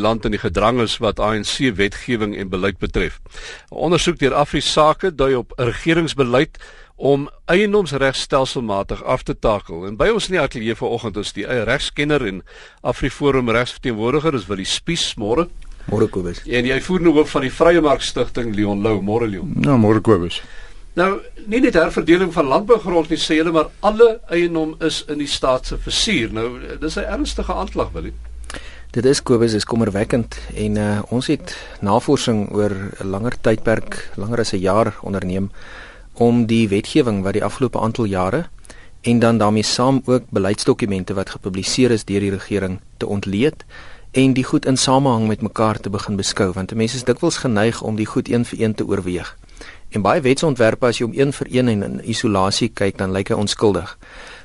land in die gedrang is wat ANC wetgewing en beleid betref. 'n Ondersoek deur Afrisake dui op regeringsbeleid om eiendomsreg stelselmatig af te takel. En by ons in die ateljee vanoggend is die eie regskenner en Afriforum regsverteenwoordiger is Willie Spies, môre. Môre Kobus. En die uitvoerende hoof van die Vrye Mark Stichting Leon Lou, môre Leon. Nou môre Kobus. Nou, nie net herverdeling van landbougrond nie, sê hulle, maar alle eiendom is in die staat se versuur. Nou, dis 'n ernstige aanklag, Willie. Dit is Kobus is kommerwekkend en uh, ons het navorsing oor 'n langer tydperk, langer as 'n jaar onderneem om die wetgewing wat die afgelope aantal jare en dan daarmee saam ook beleidsdokumente wat gepubliseer is deur die regering te ontleed en die goed in samehang met mekaar te begin beskou want mense is dikwels geneig om die goed een vir een te oorweeg. En baie wetsontwerpe as jy om een vir een en in isolasie kyk dan lyk hy onskuldig.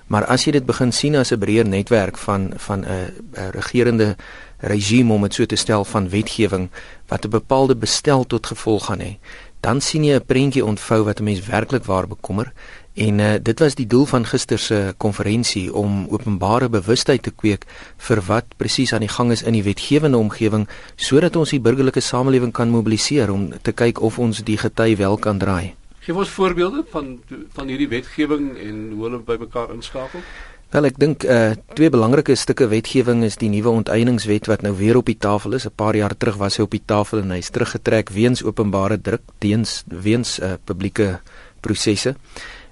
Maar as jy dit begin sien as 'n breër netwerk van van 'n regerende regime om dit so te stel van wetgewing wat 'n bepaalde bestel tot gevolg gaan hê, dan sien jy 'n prentjie ontvou wat 'n mens werklik waar bekommer En uh, dit was die doel van gister se konferensie om openbare bewustheid te kweek vir wat presies aan die gang is in die wetgewende omgewing sodat ons die burgerlike samelewing kan mobiliseer om te kyk of ons die gety wel kan draai. Geef ons voorbeelde van van hierdie wetgewing en hoe hulle bymekaar inskakel. Wel ek dink uh twee belangrike stukke wetgewing is die nuwe onteieningswet wat nou weer op die tafel is. 'n Paar jaar terug was hy op die tafel en hy's teruggetrek weens openbare druk teens weens uh publieke prosesse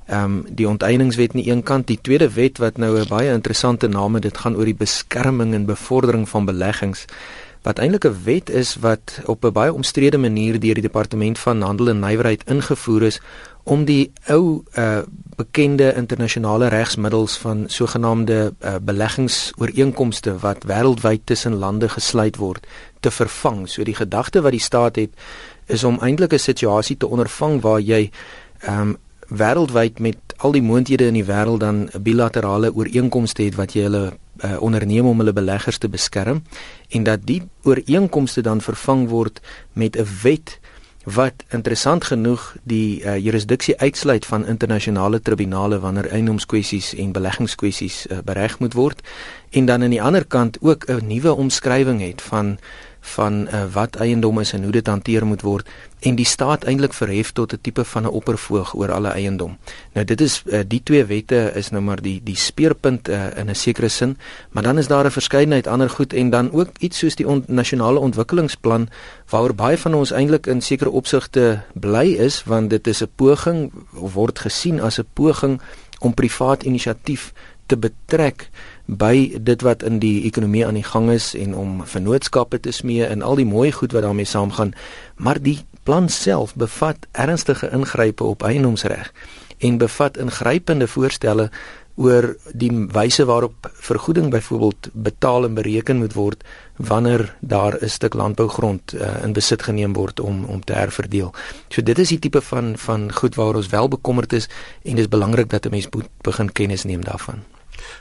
ehm um, die onteieningswet aan die een kant, die tweede wet wat nou 'n baie interessante naam het, dit gaan oor die beskerming en bevordering van beleggings wat eintlik 'n wet is wat op 'n baie omstrede manier deur die departement van handel en nywerheid ingevoer is om die ou uh bekende internasionale regsmiddels van sogenaamde uh, beleggingsooreenkomste wat wêreldwyd tussen lande gesluit word te vervang. So die gedagte wat die staat het is om eintlik 'n situasie te ondervang waar jy ehm um, wêreldwyd met al die moonthede in die wêreld dan bilaterale ooreenkomste het wat jy hulle uh, onderneem om hulle beleggers te beskerm en dat die ooreenkomste dan vervang word met 'n wet wat interessant genoeg die uh, jurisdiksie uitsluit van internasionale tribunale wanneer eiendomskwessies en beleggingskwessies uh, bereg moet word en dan aan die ander kant ook 'n nuwe omskrywing het van van uh, wat eiendom is en hoe dit hanteer moet word en die staat eintlik verhef tot 'n tipe van 'n oppervoog oor alle eiendom. Nou dit is uh, die twee wette is nou maar die die speerpunt uh, in 'n sekere sin, maar dan is daar 'n verskeidenheid ander goed en dan ook iets soos die on nasionale ontwikkelingsplan waaroor baie van ons eintlik in sekere opsigte bly is want dit is 'n poging word gesien as 'n poging om privaat inisiatief te betrek by dit wat in die ekonomie aan die gang is en om vennootskappe te smee en al die mooi goed wat daarmee saamgaan maar die plan self bevat ernstige ingrype op eiendomsreg en bevat ingrypende voorstelle oor die wyse waarop vergoeding byvoorbeeld betaal en bereken moet word wanneer daar 'n stuk landbougrond uh, in besit geneem word om om te herverdeel. So dit is die tipe van van goed waaroor ons wel bekommerd is en dit is belangrik dat 'n mens moet begin kennis neem daarvan.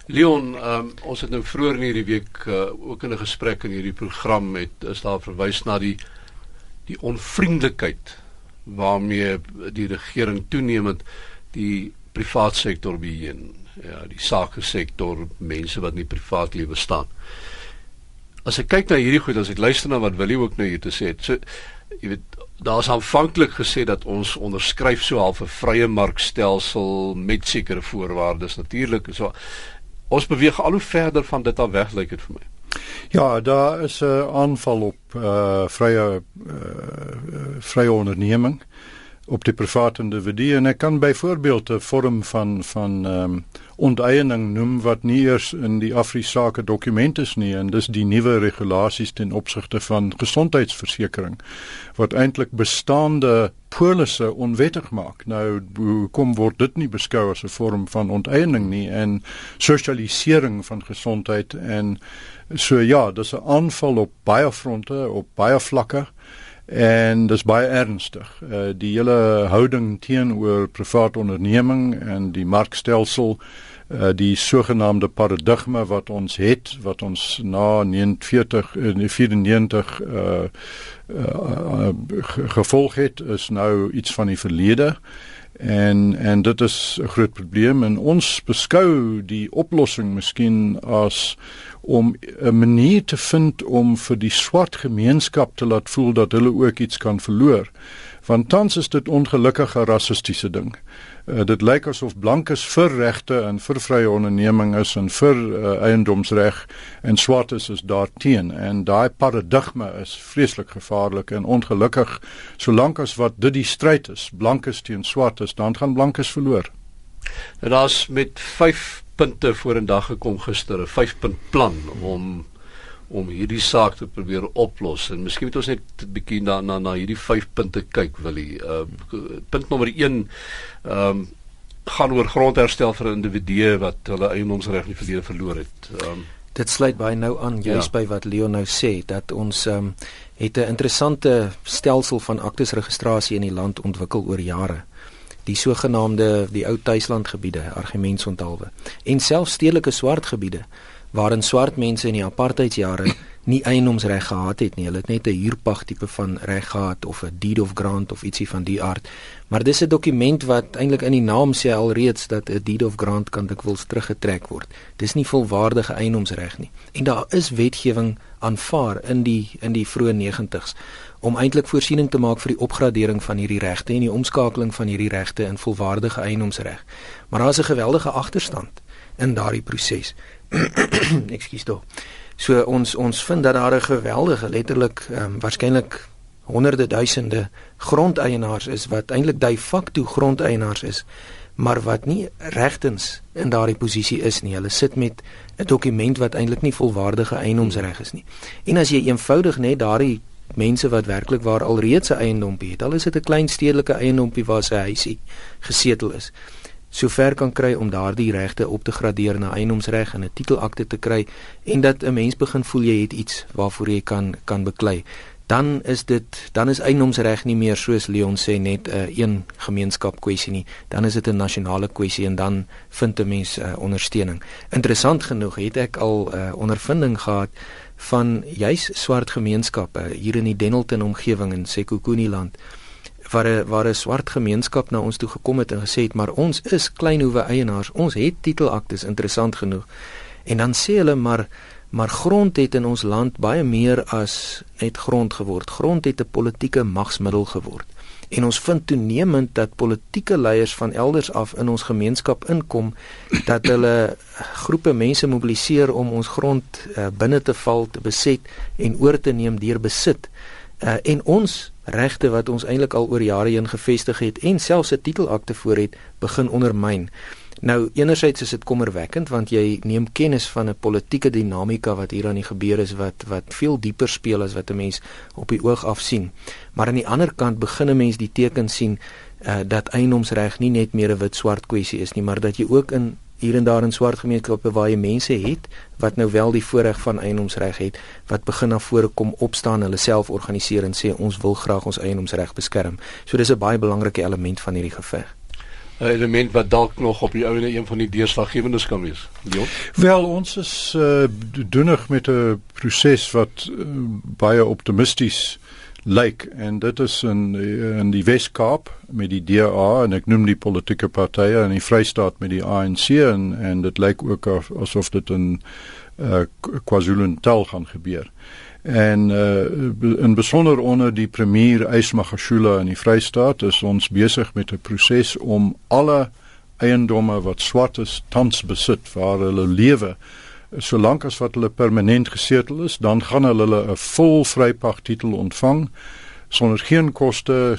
Leon, um, ons het nou vroeër in hierdie week uh, ook in 'n gesprek in hierdie program met is daar verwys na die die onvriendelikheid waarmee die regering toenemend die privaat sektor beheer. Ja, die sake sektor, mense wat in die privaat lewe staan. As ek kyk na hierdie goed, as ek luister na wat Willie ook nou hier te sê het, so jy weet daar's aanvanklik gesê dat ons onderskryf so half 'n vrye markstelsel met sekere voorwaardes natuurlik so ons beweeg al hoe verder van dit af weg lyk dit vir my. Ja daar is 'n aanval op uh vrye uh, vrye onderneming op die private individu en ek kan byvoorbeeld 'n vorm van van ehm um, onteiening noem wat nie eers in die Afrisake dokument is nie en dis die nuwe regulasies ten opsigte van gesondheidsversekering wat eintlik bestaande polisse onwettig maak. Nou hoekom word dit nie beskou as 'n vorm van onteiening nie en sosialisering van gesondheid en so ja, dis 'n aanval op baie fronte, op baie vlakke en dis baie ernstig. Uh die hele houding teenoor private onderneming en die markstelsel uh die sogenaamde paradigma wat ons het wat ons na 49 in 94 uh, uh, uh gevolg het is nou iets van die verlede en en dit is 'n groot probleem en ons beskou die oplossing miskien as om 'n manier te vind om vir die swart gemeenskap te laat voel dat hulle ook iets kan verloor. Want tans is dit ongelukkige rassistiese ding. Uh, dit lyk asof blankes vir regte en vir vrye onderneming is en vir uh, eiendomsreg en swartes is daarteen en daai paradigma is vreeslik gevaarlik en ongelukkig solank as wat dit die stryd is blankes teen swartes dan gaan blankes verloor. Nou, daar's met 5 punte vorendag gekom gister, 'n 5-punt plan om om hierdie saak te probeer oplos en miskien moet ons net 'n bietjie na na na hierdie 5 punte kyk wil jy. Uh punt nommer 1 ehm um, gaan oor grondherstel vir individue wat hulle eiendomsreg in die verlede verloor het. Ehm um, dit sluit baie nou aan juis ja. by wat Leon nou sê dat ons ehm um, het 'n interessante stelsel van aktesregistrasie in die land ontwikkel oor jare die sogenaamde die ou tuislandgebiede argumentsontalwe en selfs stedelike swart gebiede waarin swart mense in die apartheidsjare nie eienoomsreg gehad het nie hulle het net 'n huurpag tipe van reg gehad of 'n deed of grant of ietsie van die aard maar dis 'n dokument wat eintlik in die naam sê alreeds dat 'n deed of grant kan dikwels teruggetrek word dis nie volwaardige eienoomsreg nie en daar is wetgewing aanvaar in die in die vroeë 90's om eintlik voorsiening te maak vir die opgradering van hierdie regte en die omskakeling van hierdie regte in volwaardige eienoomsreg. Maar daar is 'n geweldige agterstand in daardie proses. Ekskuus tog. So ons ons vind dat daar 'n geweldige letterlik um, ehm, waarskynlik honderde duisende grondeienaars is wat eintlik de facto grondeienaars is maar wat nie regtens in daardie posisie is nie. Hulle sit met 'n dokument wat eintlik nie volwaardige eienoomsreg is nie. En as jy eenvoudig net daardie mense wat werklik waar alreeds 'n eiendompie het. Al is dit 'n klein stedelike eiendompie waar sy huisie gesetel is. Sover kan kry om daardie regte op te gradeer na eiendomsreg en 'n titelakte te kry en dat 'n mens begin voel jy het iets waarvoor jy kan kan beklei. Dan is dit dan is eiendomsreg nie meer soos Leon sê net 'n uh, een gemeenskap kwessie nie. Dan is dit 'n nasionale kwessie en dan vind 'n mens uh, ondersteuning. Interessant genoeg het ek al uh, ondervinding gehad van juis swart gemeenskappe hier in die Dennilton omgewing in Sekhukhune land waar 'n waar 'n swart gemeenskap na ons toe gekom het en gesê het maar ons is kleinhoewe eienaars. Ons het titelaktes interessant genoeg. En dan sê hulle maar maar grond het in ons land baie meer as net grond geword. Grond het 'n politieke magsmiddel geword. En ons vind toenemend dat politieke leiers van elders af in ons gemeenskap inkom dat hulle groepe mense mobiliseer om ons grond uh, binne te val te beset en oor te neem deur besit. Uh, en ons regte wat ons eintlik al oor jare heen gevestig het en selfs 'n titelakte voor het begin ondermyn. Nou enerzijds is dit kommerwekkend want jy neem kennis van 'n politieke dinamika wat hier aan die gebeur is wat wat veel dieper speel as wat 'n mens op die oog af sien. Maar aan die ander kant begin 'n mens die tekens sien uh, dat eienoomsreg nie net meer 'n wit-swart kwessie is nie, maar dat jy ook in hier en daar in swart gemeenskappe waar jy mense het wat nou wel die voorreg van eienoomsreg het wat begin na vore kom opstaan hulle self organiseer en sê ons wil graag ons eienoomsreg beskerm. So dis 'n baie belangrike element van hierdie geveg. 'n element wat dalk nog op die ouene een van die deurslaggewendes kan wees. Leon? Wel, ons is uh, doenig met 'n proses wat uh, baie optimisties lyk. En dit is in in die Wes-Kaap met die DA en ek noem die politieke partye in die Vrystaat met die ANC en en dit lyk ook asof dit in uh, KwaZulu-Natal gaan gebeur. En uh, in besonder onder die premier Ysmagashula in die Vrystaat is ons besig met 'n proses om alle eiendomme wat swart is tans besit waar hulle lewe solank as wat hulle permanent gesetel is dan gaan hulle 'n vol vrypagtitel ontvang sonder geen koste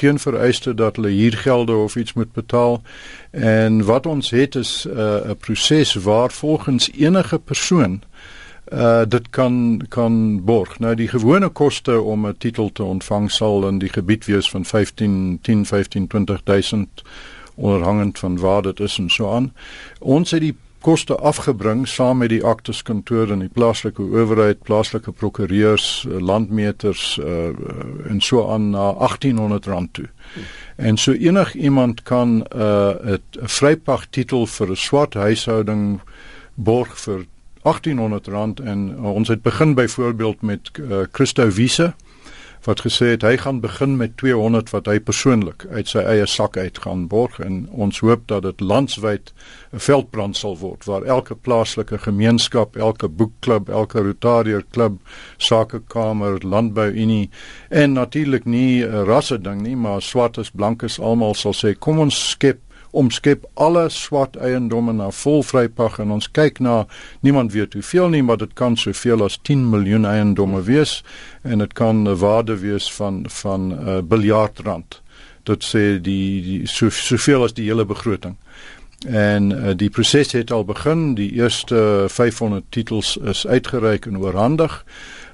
geen vereiste dat hulle huurgelde of iets moet betaal en wat ons het is uh, 'n uh, proses waar volgens enige persoon uh dit kan kan borg. Nou die gewone koste om 'n titel te ontvang sal in die gebied wees van 15 10 15 20000 onderhangend van waar dit is en so aan. Ons het die koste afgebring saam met die akteskantoor en die plaaslike owerheid, plaaslike prokureurs, uh, landmeters uh en so aan na R1800 toe. En so enig iemand kan 'n uh, 'n vrypag titel vir 'n swart huishouding borg vir R1800 en uh, ons het begin byvoorbeeld met uh, Christo Wiese wat gesê het hy gaan begin met 200 wat hy persoonlik uit sy eie sak uit gaan borg en ons hoop dat dit landwyd 'n veldbrand sal word waar elke plaaslike gemeenskap, elke boekklub, elke Rotariër klub, sakekamer, landbouunie en natuurlik nie 'n rasse ding nie, maar swartes, blankes almal sal sê kom ons skep omskep alle swart eiendomme na volvrypag en ons kyk na niemand weet hoeveel nie maar dit kan soveel as 10 miljoen eiendomme wees en dit kan 'n waarde wees van van 'n uh, biljard rand. Dit sê die, die so, soveel as die hele begroting. En uh, die proses het al begin. Die eerste 500 titels is uitgereik en oorhandig.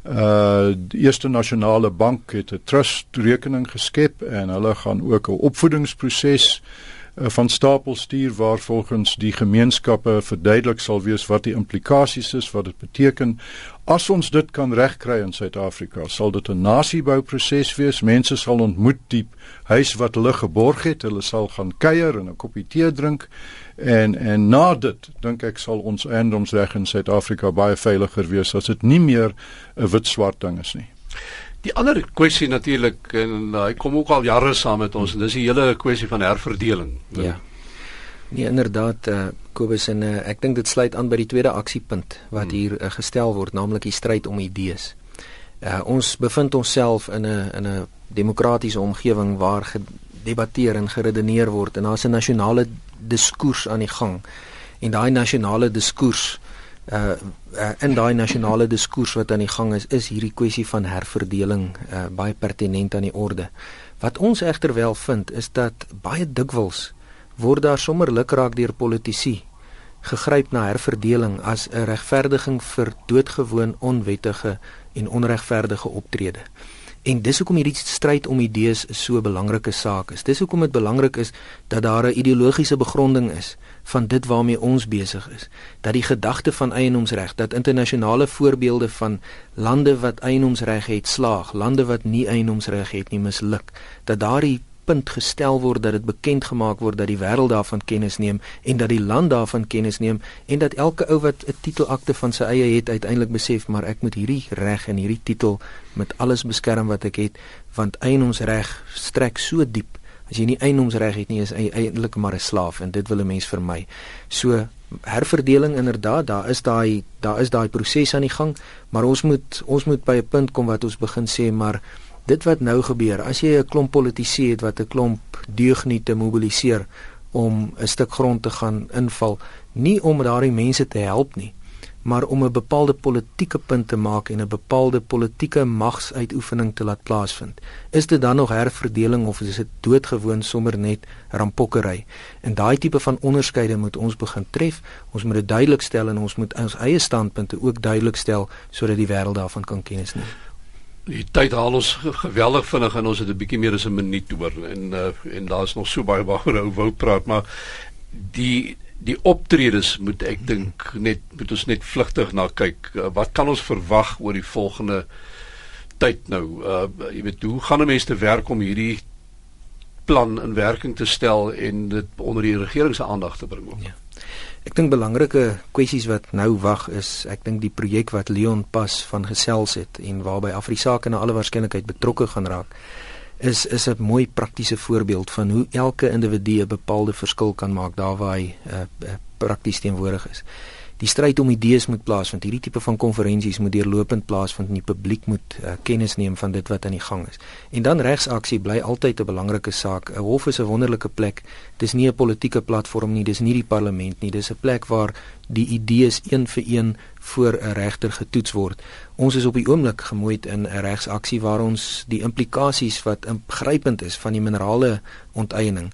Uh die eerste nasionale bank het 'n trust rekening geskep en hulle gaan ook 'n opvoedingsproses Eh, van stapel stuur waar volgens die gemeenskappe verduidelik sal wees wat die implikasies is, wat dit beteken. As ons dit kan regkry in Suid-Afrika, sal dit 'n nasiebouproses wees. Mense sal ontmoet die huis wat hulle geborg het. Hulle sal gaan kuier en 'n koppie tee drink. En en na dit dink ek sal ons eiendomsreg in Suid-Afrika baie veiliger wees as dit nie meer 'n wit-swart ding is nie. Die ander kwessie natuurlik en hy kom ook al jare saam met ons en dis die hele kwessie van herverdeling. Ja. Nee, inderdaad eh uh, Kobus en uh, ek dink dit sluit aan by die tweede aksiepunt wat hmm. hier uh, gestel word, naamlik die stryd om idees. Eh uh, ons bevind onsself in 'n in 'n demokratiese omgewing waar gedebatteer en geredeneer word en daar's 'n nasionale diskurs aan die gang. En daai nasionale diskurs uh, uh in daai nasionale diskurs wat aan die gang is, is hierdie kwessie van herverdeling uh baie pertinent aan die orde. Wat ons egter wel vind is dat baie dikwels word daar sommer lukraak deur politici gegryp na herverdeling as 'n regverdiging vir doodgewoon onwettige en onregverdige optrede. En dis hoekom hierdie stryd om idees so 'n belangrike saak is. Dis hoekom dit belangrik is dat daar 'n ideologiese begronding is van dit waarmee ons besig is. Dat die gedagte van eienoomsreg, dat internasionale voorbeelde van lande wat eienoomsreg het slaag, lande wat nie eienoomsreg het nie misluk, dat daardie punt gestel word dat dit bekend gemaak word dat die wêreld daarvan kennis neem en dat die land daarvan kennis neem en dat elke ou wat 'n titelakte van sy eie het uiteindelik besef maar ek moet hierdie reg en hierdie titel met alles beskerm wat ek het want eienoomsreg strek so diep. As jy nie eienoomsreg het nie is jy eintlik maar 'n slaaf en dit wil 'n mens vermy. So herverdeling inderdaad daar is daai daar is daai proses aan die gang maar ons moet ons moet by 'n punt kom wat ons begin sê maar dit wat nou gebeur, as jy 'n klomp politici het wat 'n klomp deugniete mobiliseer om 'n stuk grond te gaan inval, nie om daardie mense te help nie, maar om 'n bepaalde politieke punt te maak en 'n bepaalde politieke magsuitoefening te laat plaasvind. Is dit dan nog herverdeling of is dit doodgewoon sommer net rampokkery? En daai tipe van onderskeide moet ons begin tref. Ons moet dit duidelik stel en ons moet ons eie standpunte ook duidelik stel sodat die wêreld daarvan kan kennis neem die tyd haal ons geweldig vinnig en ons het 'n bietjie meer as 'n minuut oor en uh, en daar's nog so baie waaroor ou wou praat maar die die optredes moet ek dink net moet ons net vlugtig na kyk. Uh, wat kan ons verwag oor die volgende tyd nou? Uh, jy weet hoe gaan 'n mens te werk om hierdie plan in werking te stel en dit onder die regering se aandag te bring ook? Ja. Ek dink belangrike kwessies wat nou wag is, ek dink die projek wat Leon pas van gesels het en waarby Afrisaake na alle waarskynlikheid betrokke gaan raak, is is 'n mooi praktiese voorbeeld van hoe elke individu 'n bepaalde verskil kan maak daar waar hy uh, uh, prakties teenwoordig is die stryd om idees moet plaasvind. Hierdie tipe van konferensies moet deurlopend plaasvind en die publiek moet uh, kennis neem van dit wat aan die gang is. En dan regsaksie bly altyd 'n belangrike saak. 'n Hof is 'n wonderlike plek. Dis nie 'n politieke platform nie, dis nie die parlement nie. Dis 'n plek waar die idees een vir een voor 'n regter getoets word. Ons is op die oomblik gemoeid in 'n regsaksie waar ons die implikasies wat ingrypend is van die minerale onteiening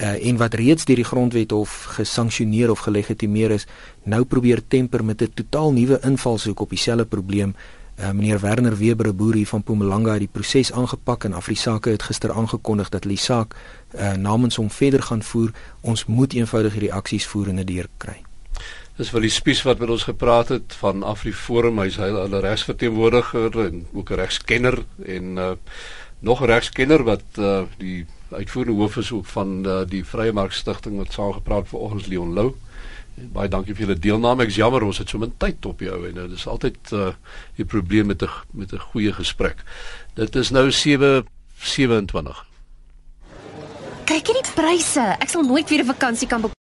uh, en wat reeds deur die grondwet hof gesanksioneer of gelegitimeer is, nou probeer temper met 'n totaal nuwe invalshoek op dieselfde probleem. Uh, meneer Werner Weber, 'n boer hier van Mpumalanga, het die proses aangepak en Afrisaake het gister aangekondig dat hulle die saak uh, namens hom verder gaan voer. Ons moet eenvoudig hierdie aksies voer en dit deur kry. Dis wel die spies wat met ons gepraat het van AfriForum, hy's hulle regsverteenwoordiger en ook 'n regskenner en uh, nog 'n regskenner wat uh, die uitvoerende hoof is ook van uh, die Vrye Mark Stichting wat saam gepraat vanoggend Leon Lou Baie dankie vir julle deelname. Ek is jammer ons het so min tyd op jou en nou dis altyd uh die probleem met 'n met 'n goeie gesprek. Dit is nou 7:27. Kyk hierdie pryse. Ek sal nooit weer 'n vakansie kan